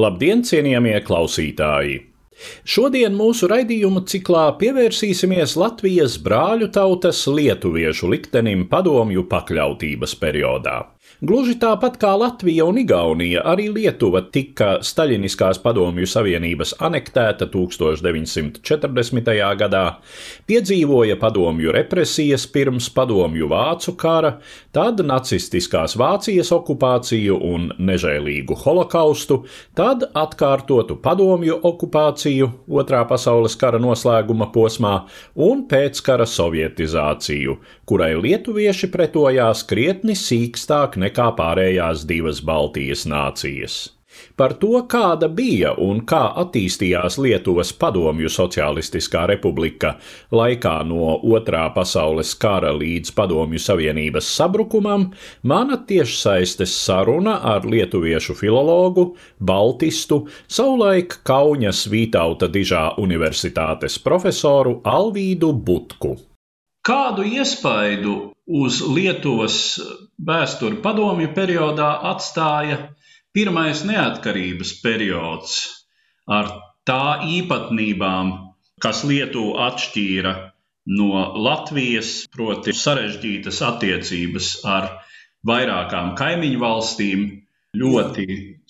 Labdien, cienījamie klausītāji! Šodien mūsu raidījuma ciklā pievērsīsimies Latvijas brāļu tautas lietuviešu liktenim padomju pakļautības periodā. Gluži tāpat kā Latvija un Igaunija, arī Lietuva tika Staļiniskās padomju savienības anektēta 1940. gadā, piedzīvoja padomju represijas pirms padomju vācu kara, tad nacistiskās Vācijas okupāciju un nežēlīgu holokaustu, tad atkārtotu padomju okupāciju Otrā pasaules kara noslēguma posmā un pēckara sovietizāciju, kurai lietuvieši pretojās krietni sīkstāk nekā pārējās divas Baltijas nācijas. Par to, kāda bija un kā attīstījās Lietuvas padomju sociālistiskā republika laikā no Otrā pasaules kara līdz Padomju Savienības sabrukumam, mana tiešsaistes saruna ar lietuviešu filologu, baltistu, savulaik Kauņas Vītauta Dižā Universitātes profesoru Alvīdu Butku. Kādu iespaidu uz Lietuvas vēsturi padomju periodā atstāja pirmais neatkarības periods ar tā īpatnībām, kas Lietuvu atšķīra no Latvijas, proti, sarežģītas attiecības ar vairākām kaimiņu valstīm, ļoti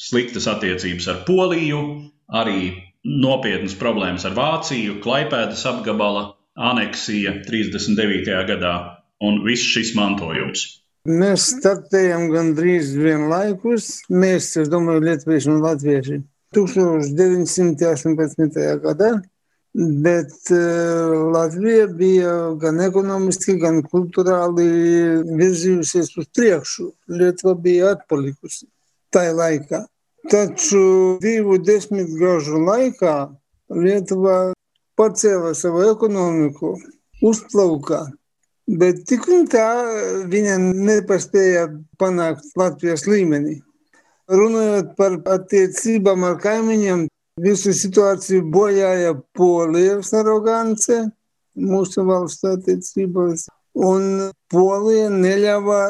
sliktas attiecības ar Poliju, arī nopietnas problēmas ar Vāciju, Klaipēdas apgabala aneksija 39. gadā un viss šis mantojums. Mēs startējam gandrīz vienlaikus. Mēs, es domāju, lietuvieši un latvieši 1918. gadā, bet uh, Latvija bija gan ekonomiski, gan kultūrāli virzījusies uz priekšu. Lietuva bija atpalikusi tajā laikā. Taču divu desmitgažu laikā Lietuva pacēla savu ekonomiku, uzplauka Bet tik un tā viņa nepaspēja panākt Latvijas līmenī. Runājot par attiecībām ar kaimiņiem, visu situāciju bojāja Polijas arogance mūsu valsts attiecībās. Un Polija neļāva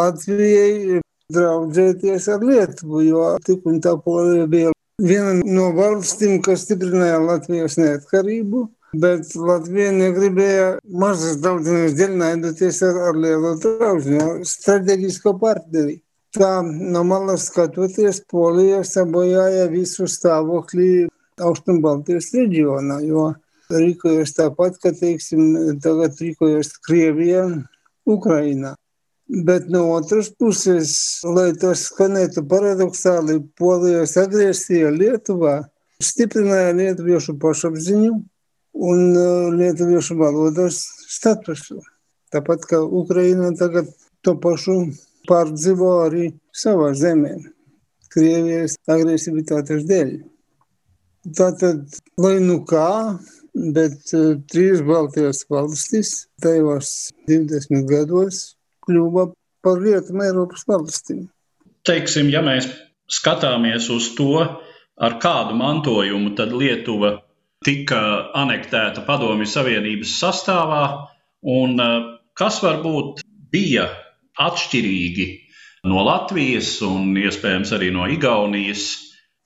Latvijai draudzēties ar Lietuvu, jo tik un tā Polija bija viena no valstīm, kas stiprināja Latvijas neatkarību. Bet Latvija negribēja mazas draudzenes dēļ naidoties ar, ar lielo draugu, strateģisko partneri. Tā no malas skatoties, Polija sabojāja visu stāvokli Austrumbaltijas reģionā, jo rīkojas tāpat, ka, teiksim, tagad rīkojas Krievija, Ukraina. Bet no otras puses, lai tas skanētu paradoxāli, Polijas agresija Lietuvā stiprināja lietuviešu pašapziņu, un uh, lietuviešu valodas statusu. Tāpat kā Ukraina tagad to pašu pārdzīvo arī savā zemē, Krievijas agresivitātes dēļ. Tātad, lai nu kā, bet uh, trīs Baltijas valstis tajos 20 gados kļuva par rietumu Eiropas valstīm. Teiksim, ja mēs skatāmies uz to, ar kādu mantojumu tad Lietuva tika anektēta Padomju Savienības sastāvā, un eh, kas varbūt bija atšķirīgi no Latvijas un iespējams arī no Igaunijas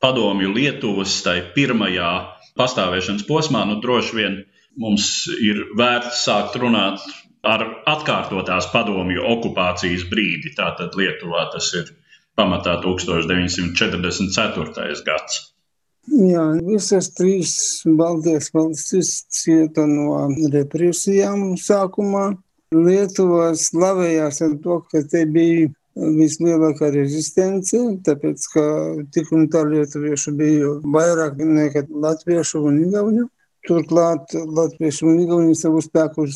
padomju Lietuvas tai pirmajā pastāvēšanas posmā, nu droši vien mums ir vērts sākt runāt ar atkārtotās padomju okupācijas brīdi. Tātad Lietuvā tas ir pamatā 1944. gads. Jā, visas trīs Baltijas valstis cieta no represijām sākumā. Lietuva slavējās ar to, ka te bija vislielākā rezistence, tāpēc, ka tik un tā lietuviešu bija vairāk nekā latviešu un igauņu. Turklāt latviešu un igauņu savus spēkus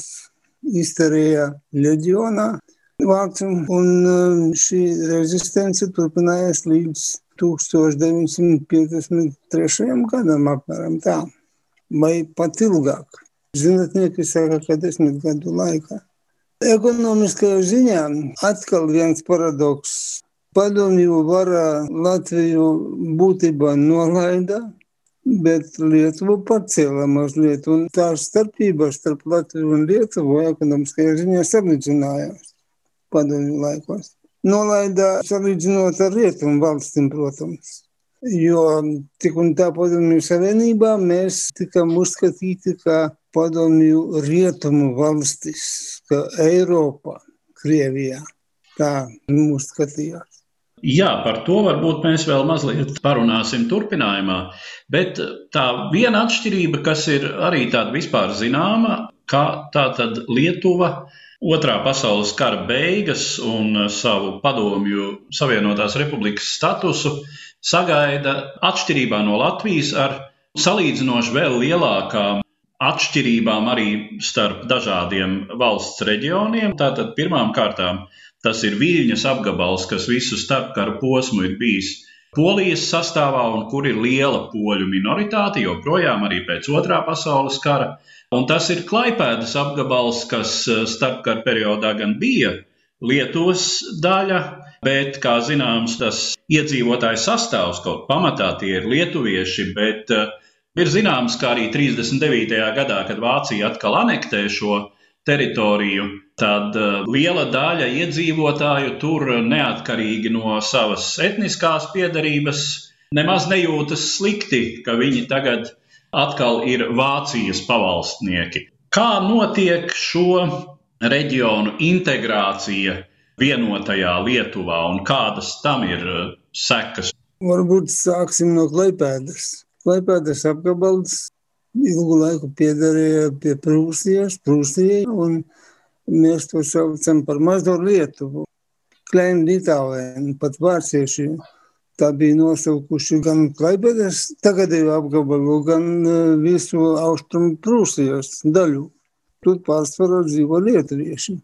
izterēja leģionā vācu, un um, šī rezistence turpinājās līdz 1953. gadam apmēram tā, vai pat ilgāk. Zinātnieki saka, ka desmit gadu laikā. Ekonomiskajā ziņā atkal viens paradoks. Padomju vara Latviju būtībā nolaida, bet Lietuvu pacēla mazliet. Un tā starpība starp Latviju un Lietuvu ekonomiskajā ziņā samidzinājās padomju laikos. Nolaida salīdzinot ar rietumu valstīm, protams. Jo tik un tā padomju savienībā mēs tikam uzskatīti kā padomju rietumu valstis, kā Eiropā, Krievijā. Tā mūs skatījās. Jā, par to varbūt mēs vēl mazliet parunāsim turpinājumā. Bet tā viena atšķirība, kas ir arī tāda vispār zināma, ka tā tad Lietuva otrā pasaules kara beigas un savu padomju Savienotās republikas statusu sagaida atšķirībā no Latvijas ar salīdzinoši vēl lielākām atšķirībām arī starp dažādiem valsts reģioniem. Tātad pirmām kārtām tas ir Viļņas apgabals, kas visu starpkaru posmu ir bijis Polijas sastāvā un kur ir liela poļu minoritāte, joprojām arī pēc otrā pasaules kara. Un tas ir Klaipēdas apgabals, kas eh, starpkara periodā gan bija Lietuvas daļa, bet, kā zināms, tas iedzīvotāju sastāvs kaut pamatā tie ir lietuvieši, bet uh, Ir zināms, ka arī 39. gadā, kad Vācija atkal anektē šo teritoriju, tad uh, liela daļa iedzīvotāju tur neatkarīgi no savas etniskās piedarības nemaz nejūtas slikti, ka viņi tagad atkal ir Vācijas pavalstnieki. Kā notiek šo reģionu integrācija vienotajā Lietuvā un kādas tam ir uh, sekas? Varbūt sāksim no Klaipēdas. Klaipēdas apgabals ilgu laiku piederēja pie Prūsijas, Prūsijai, un mēs to saucam par mazo Lietuvu. Klein Litāvēni, pat vācieši tā bija nosaukuši gan Klaipēdas tagadēju apgabalu, gan e, visu austrumu Prūsijas daļu. Tur pārsvarā dzīvo lietuvieši.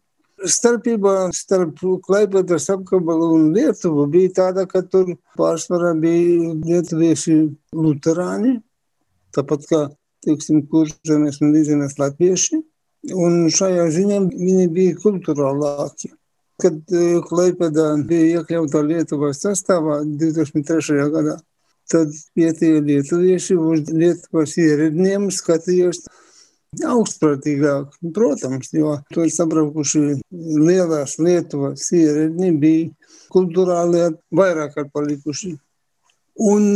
Starpība starp Klaipēdas apgabalu un Lietuvu bija tāda, ka tur pārsvarā bija lietuvieši luterāņi, tāpat kā, teiksim, kurzemes un līdzemes latvieši. Un šajā ziņā viņi bija kulturālāki. Kad e, Klaipēdā bija iekļauta Lietuvas sastāvā 2003. gadā, tad vietējie lietuvieši uz Lietuvas ieradniem skatījās augstprātīgāk, protams, jo tur sabraukuši lielās Lietuvas ierēdņi bija kultūrāli vairāk ar palikuši. Un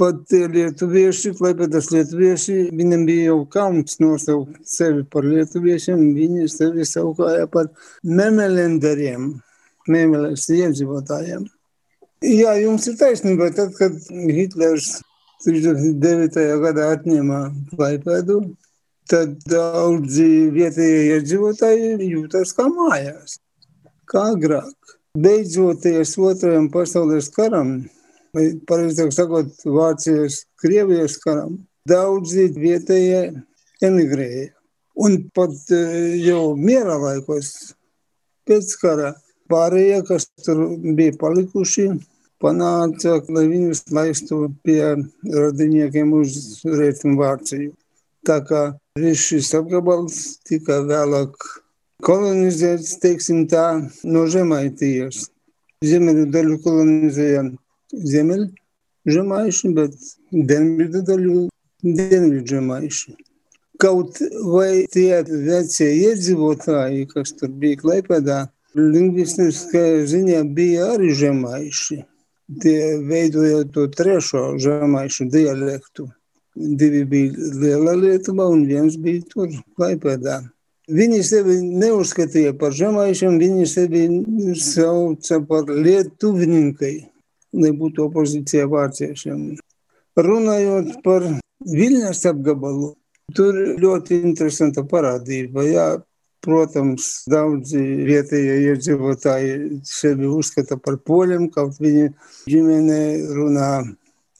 pat tie lietuvieši, klaipēdas lietuvieši, viņam bija jau kauns nosaukt sevi par lietuviešiem, viņi sevi saukāja par memelenderiem, memeles iedzīvotājiem. Jā, jums ir taisnība, tad, kad Hitlers 39. gadā atņēma Klaipēdu, tad daudzi vietējie iedzīvotāji jūtas kā mājās, kā agrāk. Beidzoties otrajam pasaules karam, vai pareizāk sakot, Vācijas, Krievijas karam, daudzi vietējie emigrēja. Un pat e, jau miera laikos pēc kara pārējie, kas tur bija palikuši, panāca, lai viņus laistu pie radiniekiem uz Rietumu Vāciju. Tā kā viss šis apgabals tika vēlāk kolonizēts, teiksim tā, no Žemaitijas. Ziemeļu daļu kolonizēja ziemeļu žemaiši, bet dienvidu daļu dienvidu žemaiši. Kaut vai tie vecie iedzīvotāji, kas tur bija Klaipēdā, lingvistiskajā ziņā bija arī žemaiši. Tie veidoja to trešo žemaišu dialektu divi bija Lielā Lietuvā un viens bija tur Klaipēdā. Viņi sevi neuzskatīja par žemaišiem, viņi sevi sauca par lietuvininkai, lai būtu opozīcija vāciešiem. Runājot par Viļņas apgabalu, tur ļoti interesanta parādība. Jā, protams, daudzi vietējie iedzīvotāji sevi uzskata par poļiem, kaut viņa ģimene runā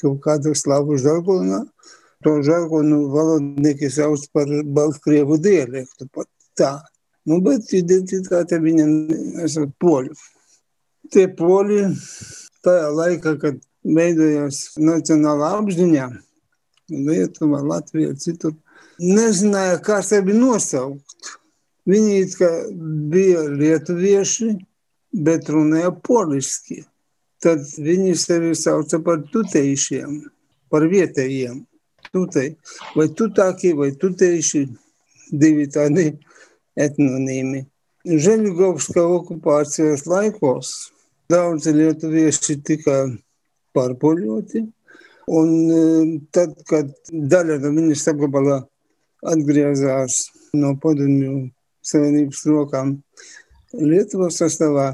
kaut kādu slavu žargonā. To žargonu valodnieki sauc par baltkrievu dialektu. Pat tā. Nu, bet identitāte viņam esat poļu. Tie poļi tajā laikā, kad veidojās nacionālā apziņā, Lietuva, Latvija, citur, nezināja, kā sevi nosaukt. Viņi bija lietuvieši, bet runāja poliski. Tad viņi sevi sauca par tuteišiem, par vietējiem. Tutei. Vai tutākie, vai tuteiši, divi tādi etnonīmi. Žeļgovska okupācijas laikos daudzi lietuvieši tika pārpoļoti, un e, tad, kad daļa no viņas apgabalā atgriezās no padomju savienības rokām Lietuvas sastāvā,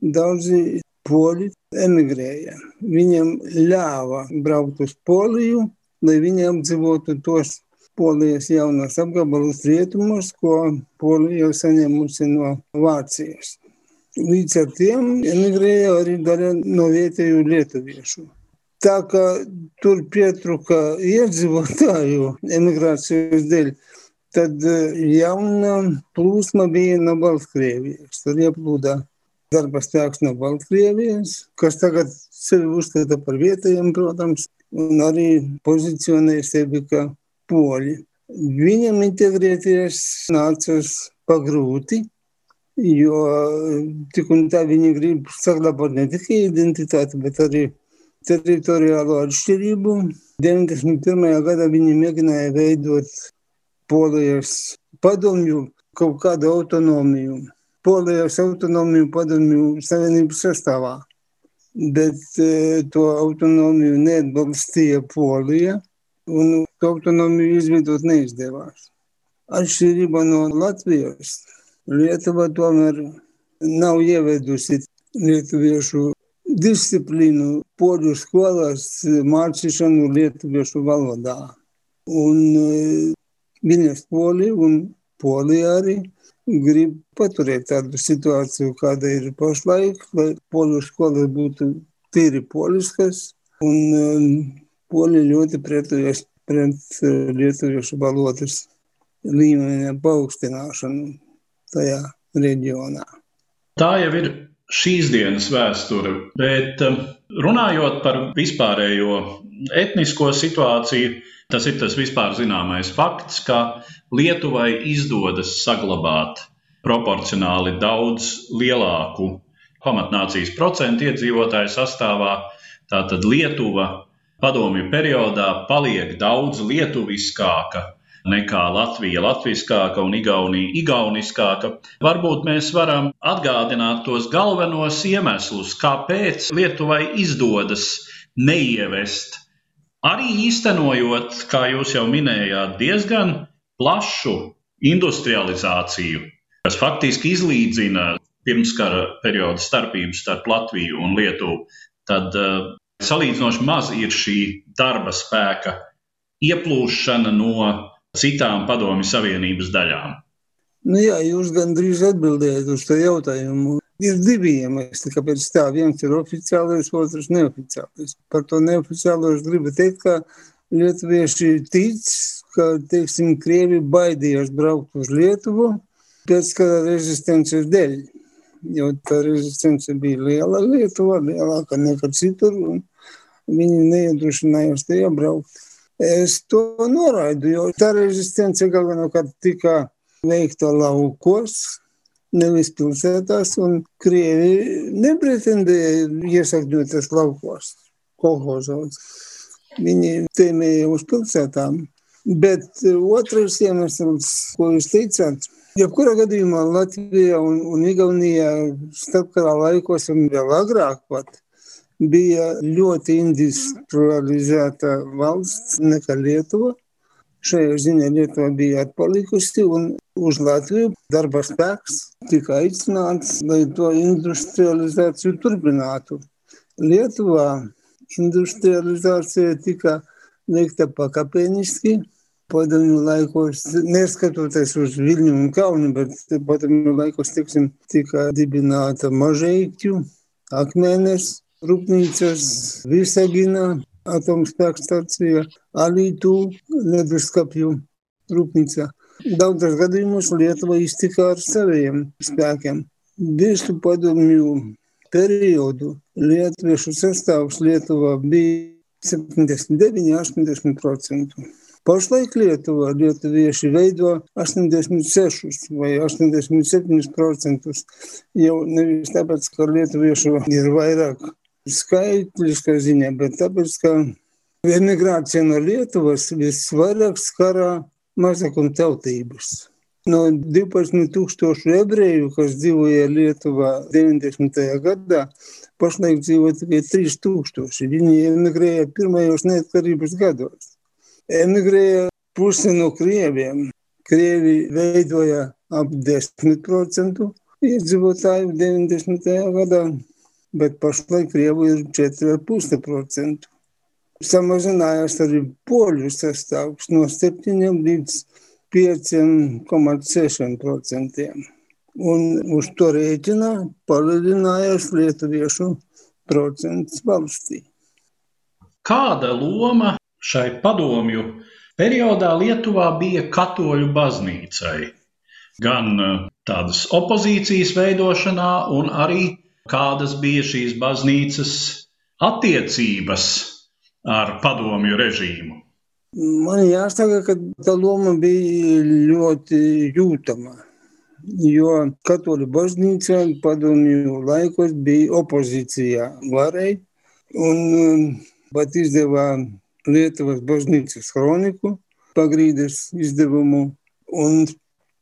daudzi poļi emigrēja. Viņiem ļāva braukt uz Poliju, lai viņi apdzīvotu tos Polijas jaunos apgabalus rietumos, ko Polija jau saņēmusi no Vācijas. Līdz ar tiem emigrēja arī daļa no vietēju lietuviešu. Tā kā tur pietruka iedzīvotāju emigrācijas dēļ, tad jauna plūsma bija no Baltkrievijas. Tur ieplūda darba spēks no Baltkrievijas, kas tagad sevi uzskata par vietējiem, protams, un arī pozicionē sevi kā poļi. Viņam integrēties nācās pagrūti, jo tik un tā viņi grib saglabāt ne tikai identitāti, bet arī teritoriālo atšķirību. 91. gadā viņi mēģināja veidot Polijas padomju kaut kādu autonomiju. Polijas autonomiju padomju savienības sastāvā. Bet e, to autonomiju neatbalstīja Polija un to autonomiju izveidot neizdevās. Atšķirība no Latvijas, Lietuva tomēr nav ievedusi lietuviešu disciplīnu poļu skolās mācīšanu lietuviešu valodā. Un e, viņas poli un polija arī grib paturēt tādu situāciju, kāda ir pašlaik, lai poļu skolas būtu tīri poliskas un e, Poļi ļoti pretojas pret lietuviešu valodas līmeņa paaugstināšanu tajā reģionā. Tā jau ir šīs dienas vēsture, bet um, runājot par vispārējo etnisko situāciju, tas ir tas vispār zināmais fakts, ka Lietuvai izdodas saglabāt proporcionāli daudz lielāku pamatnācijas procentu iedzīvotāju sastāvā. Tātad Lietuva padomju periodā paliek daudz lietuviskāka nekā Latvija latviskāka un Igaunija igauniskāka. Varbūt mēs varam atgādināt tos galvenos iemeslus, kāpēc Lietuvai izdodas neievest, arī īstenojot, kā jūs jau minējāt, diezgan plašu industrializāciju, kas faktiski izlīdzina pirmskara perioda starpības starp Latviju un Lietuvu. Tad uh, Salīdzinoši maz ir šī darba spēka ieplūšana no citām padomju savienības daļām. Nu jā, jūs gandrīz atbildējat uz šo jautājumu. Ir divi iemesli, kāpēc tā viens ir oficiālais, otrs neoficiālais. Par to neoficiālo es gribu teikt, ka lietuvieši tic, ka, teiksim, Krievi baidījās braukt uz Lietuvu pēc kāda rezistences dēļ. Jo tā rezistence bija liela Lietuvā, lielāka nekā citur. Viņi neiedrošinājās te iebraukt. Es to noraidu, jo tā rezistence galvenokārt tika veikta laukos, nevis pilsētās, un Krievi nepretendēja iesakņoties laukos, kolhozos. Viņi tēmēja uz pilsētām. Bet otrs iemesls, ko jūs teicāt, jebkurā gadījumā Latvija un, un Igaunija starpkarā laikos un vēl agrāk pat bija ļoti industrializēta valsts nekā Lietuva. Šajā ziņā Lietuva bija atpalikusi un uz Latviju darba spēks tika aicināts, lai to industrializāciju turpinātu. Lietuvā industrializācija tika veikta pakāpeniski. Padomju laikos, neskatoties uz Viļņu un Kaunu, bet padomju laikos, tiksim, tika dibināta Mažeikļu, Akmenes, Rūpnīcas, Visagina, atomspēkstacija, Alītu, leduskapju rūpnīca. Daudzos gadījumos Lietuva iztika ar saviem spēkiem. Visu padomju periodu lietuviešu sastāvs Lietuvā bija 79-80%. Pašlaik Lietuvā lietuvieši veido 86 vai 87%. Jau nevis tāpēc, ka lietuviešu ir vairāk skaitliskā ziņā, bet tāpēc, ka emigrācija no Lietuvas visvairāk skarā mazākuma tautības. No 12,000 ebreju, kas dzīvoja Lietuvā 90. gadā, pašlaik dzīvo tikai 3000. Viņi emigrēja pirmajos neatkarības gados. Emigrēja pusi no krieviem. Krievi veidoja ap 10% iedzīvotāju 90. gadā, bet pašlaik Krievu ir 4,5%. Samazinājās arī poļu sastāvs no 7 līdz 5,6%. Un uz to rēķina palielinājās lietuviešu procents valstī. Kāda loma šai padomju periodā Lietuvā bija katoļu baznīcai? Gan tādas opozīcijas veidošanā, un arī kādas bija šīs baznīcas attiecības ar padomju režīmu? Man jāsaka, ka tā loma bija ļoti jūtama jo katoļu baznīca padomju laikos bija opozīcijā varai, un um, pat izdevā Lietuvas baznīcas kroniku pagrīdes izdevumu, un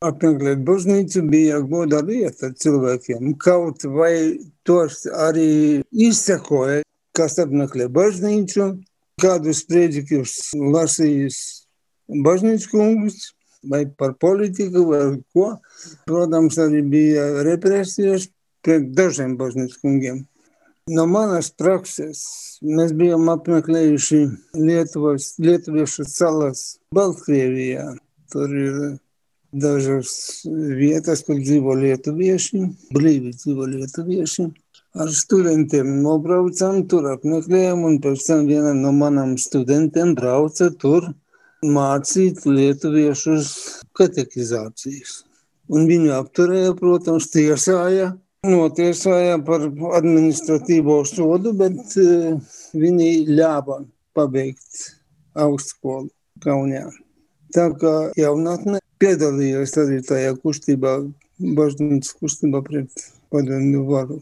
apmeklēt baznīcu bija goda lieta cilvēkiem. Kaut vai tos arī izsekoja, kas apmeklē baznīcu, kādus sprediķus lasījis baznīcas kungus, vai par politiku, vai ko. Protams, arī bija represijas pret dažiem baznīcas kungiem. No manas prakses mēs bijām apmeklējuši Lietuvas, Lietuviešu salas Baltkrievijā. Tur ir dažas vietas, kur dzīvo lietuvieši, brīvi dzīvo lietuvieši. Ar studentiem nobraucām, tur apmeklējām, un pēc tam viena no manām studentiem brauca tur mācīt lietuviešus katekizācijas. Un viņu apturēja, protams, tiesāja, notiesāja par administratīvo sodu, bet viņi ļāva pabeigt augstskolu Kaunijā. Tā kā jaunatne piedalījās arī tajā kustībā, baznīcas kustībā pret padomju varu.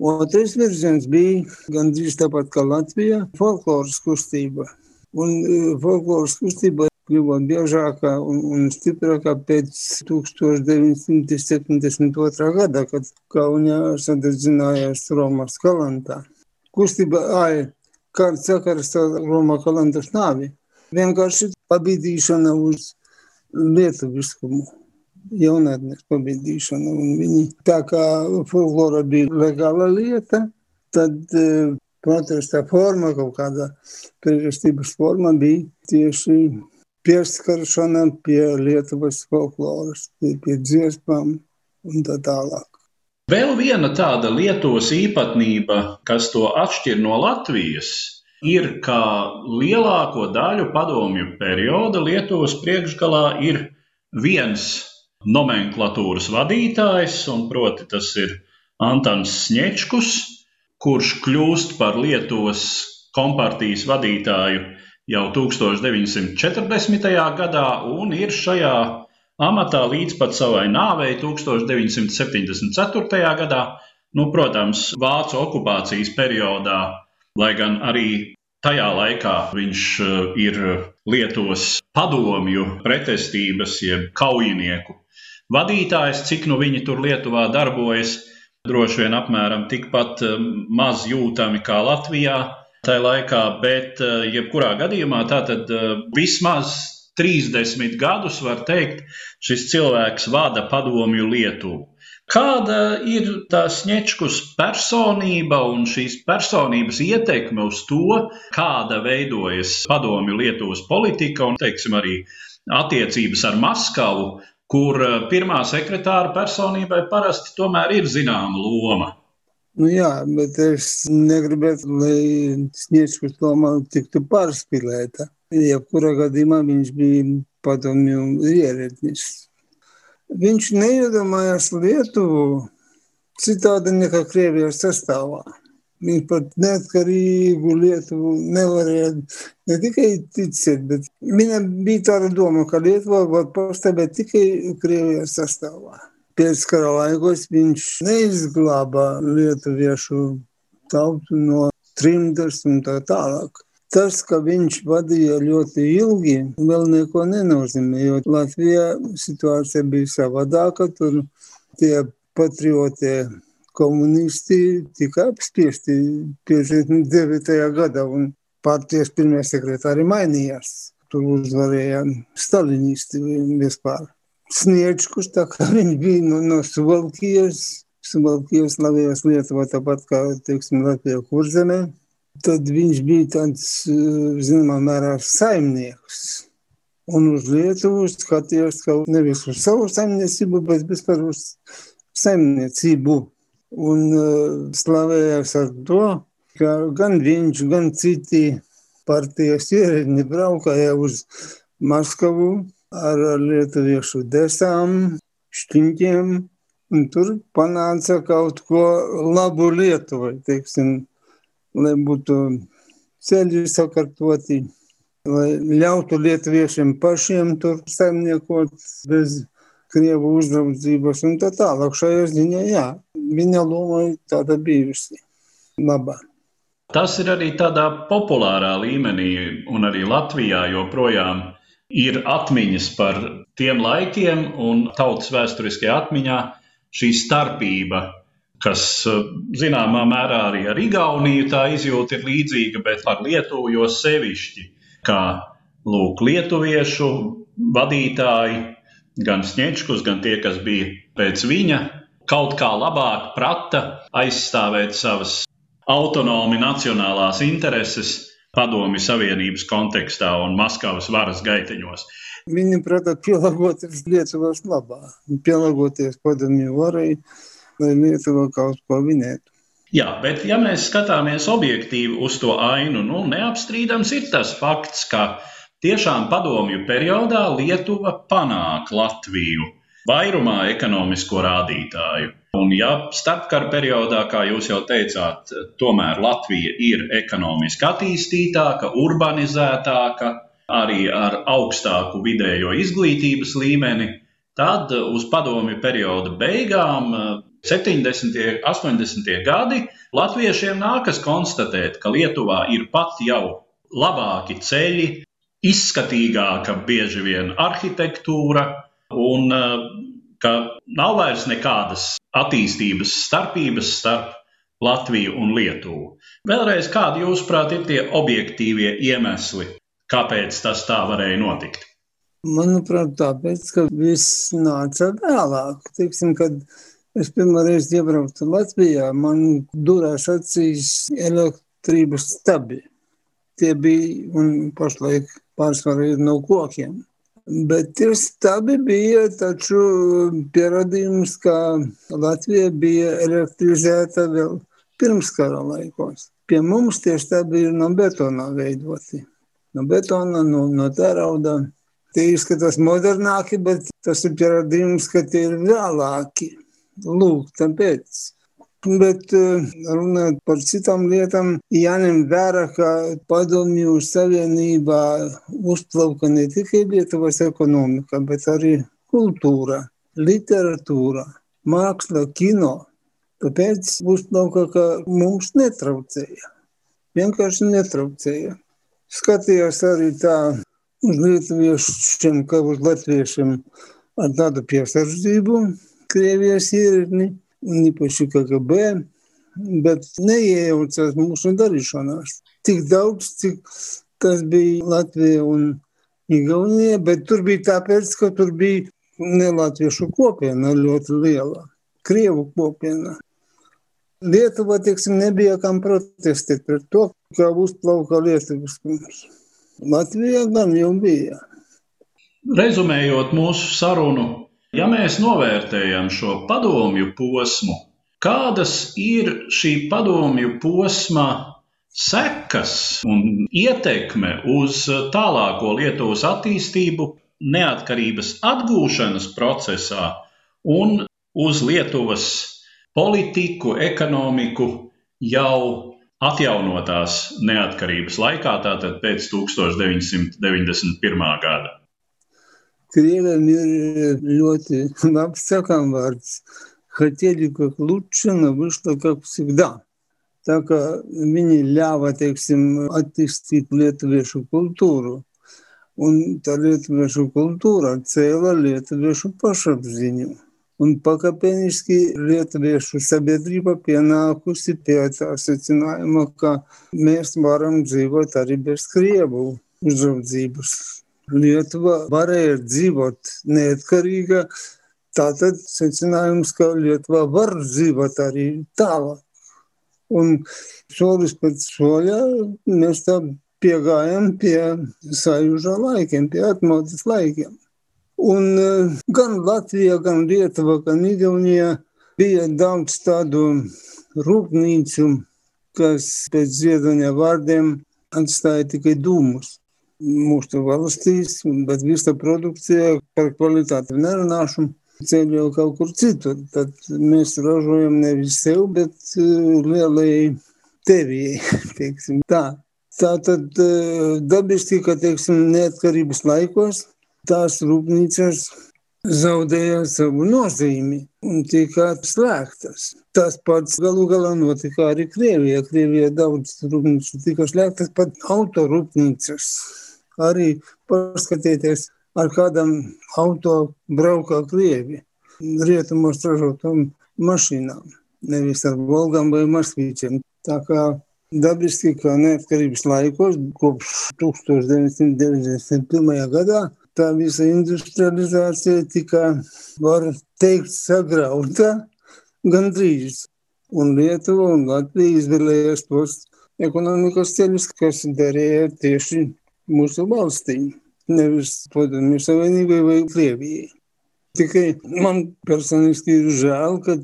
Otrais virziens bija gandrīz tāpat kā Latvijā - folkloras kustība. Un e, folkloras kustība kļuva biežākā un, un stiprākā pēc 1972. gada, kad Kaunijā sadedzinājās Romas kalantā. Kustība āja, kāds sakars ar Roma kalantas nāvi, vienkārši pabīdīšana uz lietuviskumu jaunatnes pabīdīšana. Un viņi, tā kā folklora bija legāla lieta, tad protesta forma, kaut kāda pretestības forma bija tieši pieskaršana pie Lietuvas folkloras, pie, pie dziesmām un tā tālāk. Vēl viena tāda Lietuvas īpatnība, kas to atšķir no Latvijas, ir, ka lielāko daļu padomju perioda Lietuvas priekšgalā ir viens nomenklatūras vadītājs, un proti tas ir Antons Sņečkus, kurš kļūst par Lietuvas kompartijas vadītāju jau 1940. gadā un ir šajā amatā līdz pat savai nāvei 1974. gadā. Nu, protams, Vācu okupācijas periodā, lai gan arī tajā laikā viņš eh, ir Lietuvas padomju pretestības, jeb kaujinieku vadītājs, cik nu viņi tur Lietuvā darbojas, droši vien apmēram tikpat eh, maz jūtami kā Latvijā tajā laikā, bet eh, jebkurā gadījumā tātad vismaz 30 gadus, var teikt, šis cilvēks vada padomju Lietuvu. Kāda ir tā Sņečkus personība un šīs personības ietekme uz to, kāda veidojas padomju Lietuvas politika un, teiksim, arī attiecības ar Maskavu, kur eh, pirmā sekretāra personībai parasti tomēr ir zināma loma? Nu jā, bet es negribētu, lai Sniečkus loma tiktu pārspīlēta. Jebkurā gadījumā viņš bija padomju ierēdnis. Viņš neiedomājās Lietuvu citādi nekā Krievijas sastāvā. Viņš pat neatkarīgu Lietuvu nevarēja ne tikai ticēt, bet viņam bija tāda doma, ka Lietuva var pastāvēt tikai Krievijas sastāvā. Pēc kara laikos viņš neizglāba lietuviešu tautu no trimdas un tā tālāk. Tas, ka viņš vadīja ļoti ilgi, vēl neko nenozīmē, jo Latvijā situācija bija savādāka. Tur tie patriotie komunisti tika apspiesti 59. gadā, un partijas pirmie sekretāri mainījās. Tur uzvarēja stalinisti vispār. Sniečkus, tā kā viņi bija no, no Suvalkijas, Suvalkijas Lavijas Lietuvā, tāpat kā, teiksim, Latvijā kurzemē tad viņš bija tāds, zināmā mērā, saimnieks. Un uz Lietuvu skatījās kā nevis uz savu saimniecību, bet vispār uz saimniecību. Un uh, slavējās ar to, ka gan viņš, gan citi partijas ierēdņi braukāja uz Maskavu ar lietuviešu desām, šķiņķiem, un tur panāca kaut ko labu Lietuvai, teiksim, lai būtu ceļi sakārtoti, lai ļautu lietuviešiem pašiem tur saimniekot bez Krievu uzraudzības un tā tālāk. Šajā ziņā, jā, viņa loma ir tāda bijusi labā. Tas ir arī tādā populārā līmenī, un arī Latvijā joprojām ir atmiņas par tiem laikiem, un tautas vēsturiskajā atmiņā šī starpība kas eh, zināmā mērā arī ar Igauniju tā izjūta ir līdzīga, bet ar Lietuvu jo sevišķi, kā lūk, lietuviešu vadītāji, gan Sņečkus, gan tie, kas bija pēc viņa, kaut kā labāk prata aizstāvēt savas autonomi nacionālās intereses padomi Savienības kontekstā un Maskavas varas gaiteņos. Viņi prata pielāgoties Lietuvas labā, pielāgoties padomju varai lai Lietuva kaut ko vinētu. Jā, bet ja mēs skatāmies objektīvi uz to ainu, nu, neapstrīdams ir tas fakts, ka tiešām padomju periodā Lietuva panāk Latviju vairumā ekonomisko rādītāju. Un ja starpkara periodā, kā jūs jau teicāt, tomēr Latvija ir ekonomiski attīstītāka, urbanizētāka, arī ar augstāku vidējo izglītības līmeni, tad uz padomju perioda beigām 70. un 80. gadi latviešiem nākas konstatēt, ka Lietuvā ir pat jau labāki ceļi, izskatīgāka bieži vien arhitektūra un eh, ka nav vairs nekādas attīstības starpības starp Latviju un Lietuvu. Vēlreiz, kādi jūsuprāt ir tie objektīvie iemesli, kāpēc tas tā varēja notikt? Manuprāt, tāpēc, ka viss nāca vēlāk. Teiksim, kad Es pirmo reizi iebraucu Latvijā, man durās acīs elektrības stabi. Tie bija un pašlaik pārsvarā ir no kokiem. Bet tie stabi bija taču pierādījums, ka Latvija bija elektrizēta vēl pirms kara laikos. Pie mums tie stabi ir no betona veidoti. No betona, no, no tērauda. Tie izskatās modernāki, bet tas ir pierādījums, ka tie ir vēlāki. Lūk, tāpēc. Bet eh, runājot par citām lietām, jāņem vērā, ka padomju savienībā uzplauka ne tikai Lietuvas ekonomika, bet arī kultūra, literatūra, māksla, kino. Tāpēc uzplauka, ka mums netraucēja. Vienkārši netraucēja. Skatījās arī tā uz lietuviešiem, kā uz latviešiem ar tādu piesardzību Krievijas ierēdni un īpaši KGB, bet neiejaucās mūsu darīšanās. Tik daudz, cik tas bija Latvija un Igaunijā, bet tur bija tāpēc, ka tur bija nelatviešu kopiena ļoti liela, krievu kopiena. Lietuva, teiksim, nebija kam protestēt pret to, kā uzplauka Lietuvas kungs. Latvijā gan jau bija. Rezumējot mūsu sarunu, ja mēs novērtējam šo padomju posmu, kādas ir šī padomju posma sekas un ietekme uz tālāko Lietuvas attīstību, neatkarības atgūšanas procesā un uz Lietuvas politiku, ekonomiku jau atjaunotās neatkarības laikā, tātad pēc 1991. gada. Krieviem ir ļoti labs sakām vārds. Хотели как лучше, но вышло как всегда. Tā kā viņi ļāva teiksim, attīstīt lietuviešu kultūru. Un tā lietuviešu kultūra cēla lietuviešu pašapziņu. Un pakāpeniski lietuviešu sabiedrība pienākusi pie tā secinājuma, ka mēs varam dzīvot arī bez krievu uzraudzības. Lietuva varēja dzīvot neatkarīga. Tātad secinājums, ka Lietuva var dzīvot arī tālāk. Un solis pēc soļa mēs tā piegājām pie sajūža laikiem, pie atmodas laikiem. Un eh, gan Latvijā, gan Lietuvā, gan Igaunijā bija daudz tādu rūpnīcu, kas pēc ziedoņa vārdiem atstāja tikai dūmus. Mūsu valstīs, bet visa produkcija par kvalitāti nerunāšu ceļ jau kaut kur citur. Tad mēs ražojam nevis sev, bet uh, lielai tevijai, teiksim tā. Tā tad uh, dabiski, ka, teiksim, neatkarības laikos tās rūpnīcas zaudēja savu nozīmi un tika slēgtas. Tas pats galu galā notika arī Krievijā. Krievijā daudz rūpnīcu tika slēgtas, pat autorūpnīcas. Arī paskatieties, ar kādam auto braukā Krievi. Rietumos ražotām mašīnām, nevis ar Volgām vai Maskvīčiem. Tā kā dabiski, kā neatkarības laikos, kopš 1991. gadā, tā visa industrializācija tika, var teikt, sagrauta gandrīz. Un Lietuva un Latvija izvēlējās tos ekonomikas ceļus, kas derēja tieši mūsu valstīm nevis Padomju Savienībai vai Krievijai. Tikai man personiski ir žēl, ka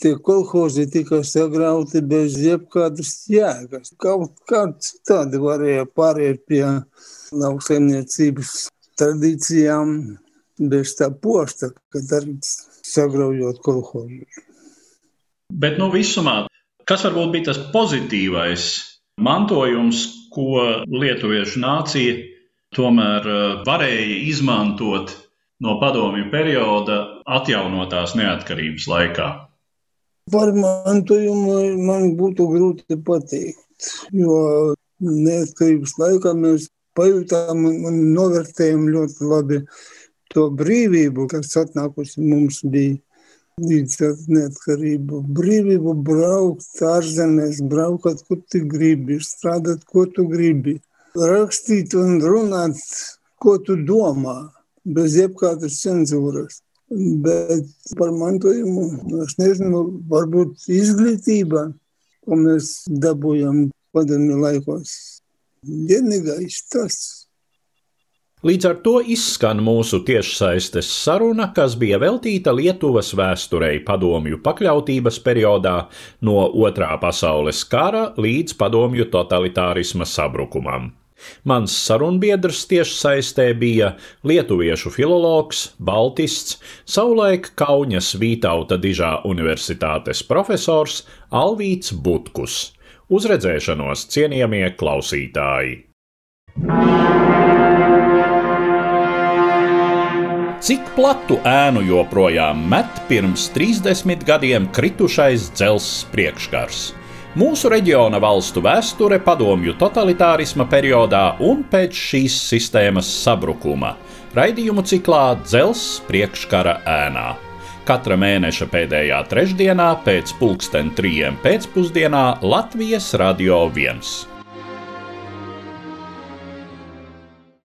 tie kolhozi tika sagrauti bez jebkādas jēgas. Kaut kā citādi varēja pāriet pie lauksaimniecības tradīcijām bez tā posta, ka darīts sagraujot kolhozi. Bet nu visumā, kas varbūt bija tas pozitīvais mantojums, ko lietuviešu nācija tomēr eh, varēja izmantot no padomju perioda atjaunotās neatkarības laikā? Par mantojumu man būtu grūti pateikt, jo neatkarības laikā mēs pajūtām un novērtējām ļoti labi to brīvību, kas atnākusi mums bija līdz neatkarību. Brīvību braukt ārzemēs, braukt, kur tu gribi, strādāt, ko tu gribi rakstīt un runāt, ko tu domā, bez jebkādas cenzūras. Bet par mantojumu es nezinu, varbūt izglītība, ko mēs dabūjam padomju laikos. Vienīgais tas. Līdz ar to izskan mūsu tiešsaistes saruna, kas bija veltīta Lietuvas vēsturei padomju pakļautības periodā no Otrā pasaules kara līdz padomju totalitārisma sabrukumam. Mans sarunbiedrs tiešsaistē bija lietuviešu filologs, baltists, savulaik Kaunas Vītauta Dižā Universitātes profesors Alvīts Butkus. Uz redzēšanos, cienījamie klausītāji! Cik platu ēnu joprojām met pirms 30 gadiem kritušais dzelzs priekškars? mūsu reģiona valstu vēsture padomju totalitārisma periodā un pēc šīs sistēmas sabrukuma - raidījumu ciklā Dzels priekškara ēnā. Katra mēneša pēdējā trešdienā pēc pulksten trijiem pēcpusdienā Latvijas Radio 1.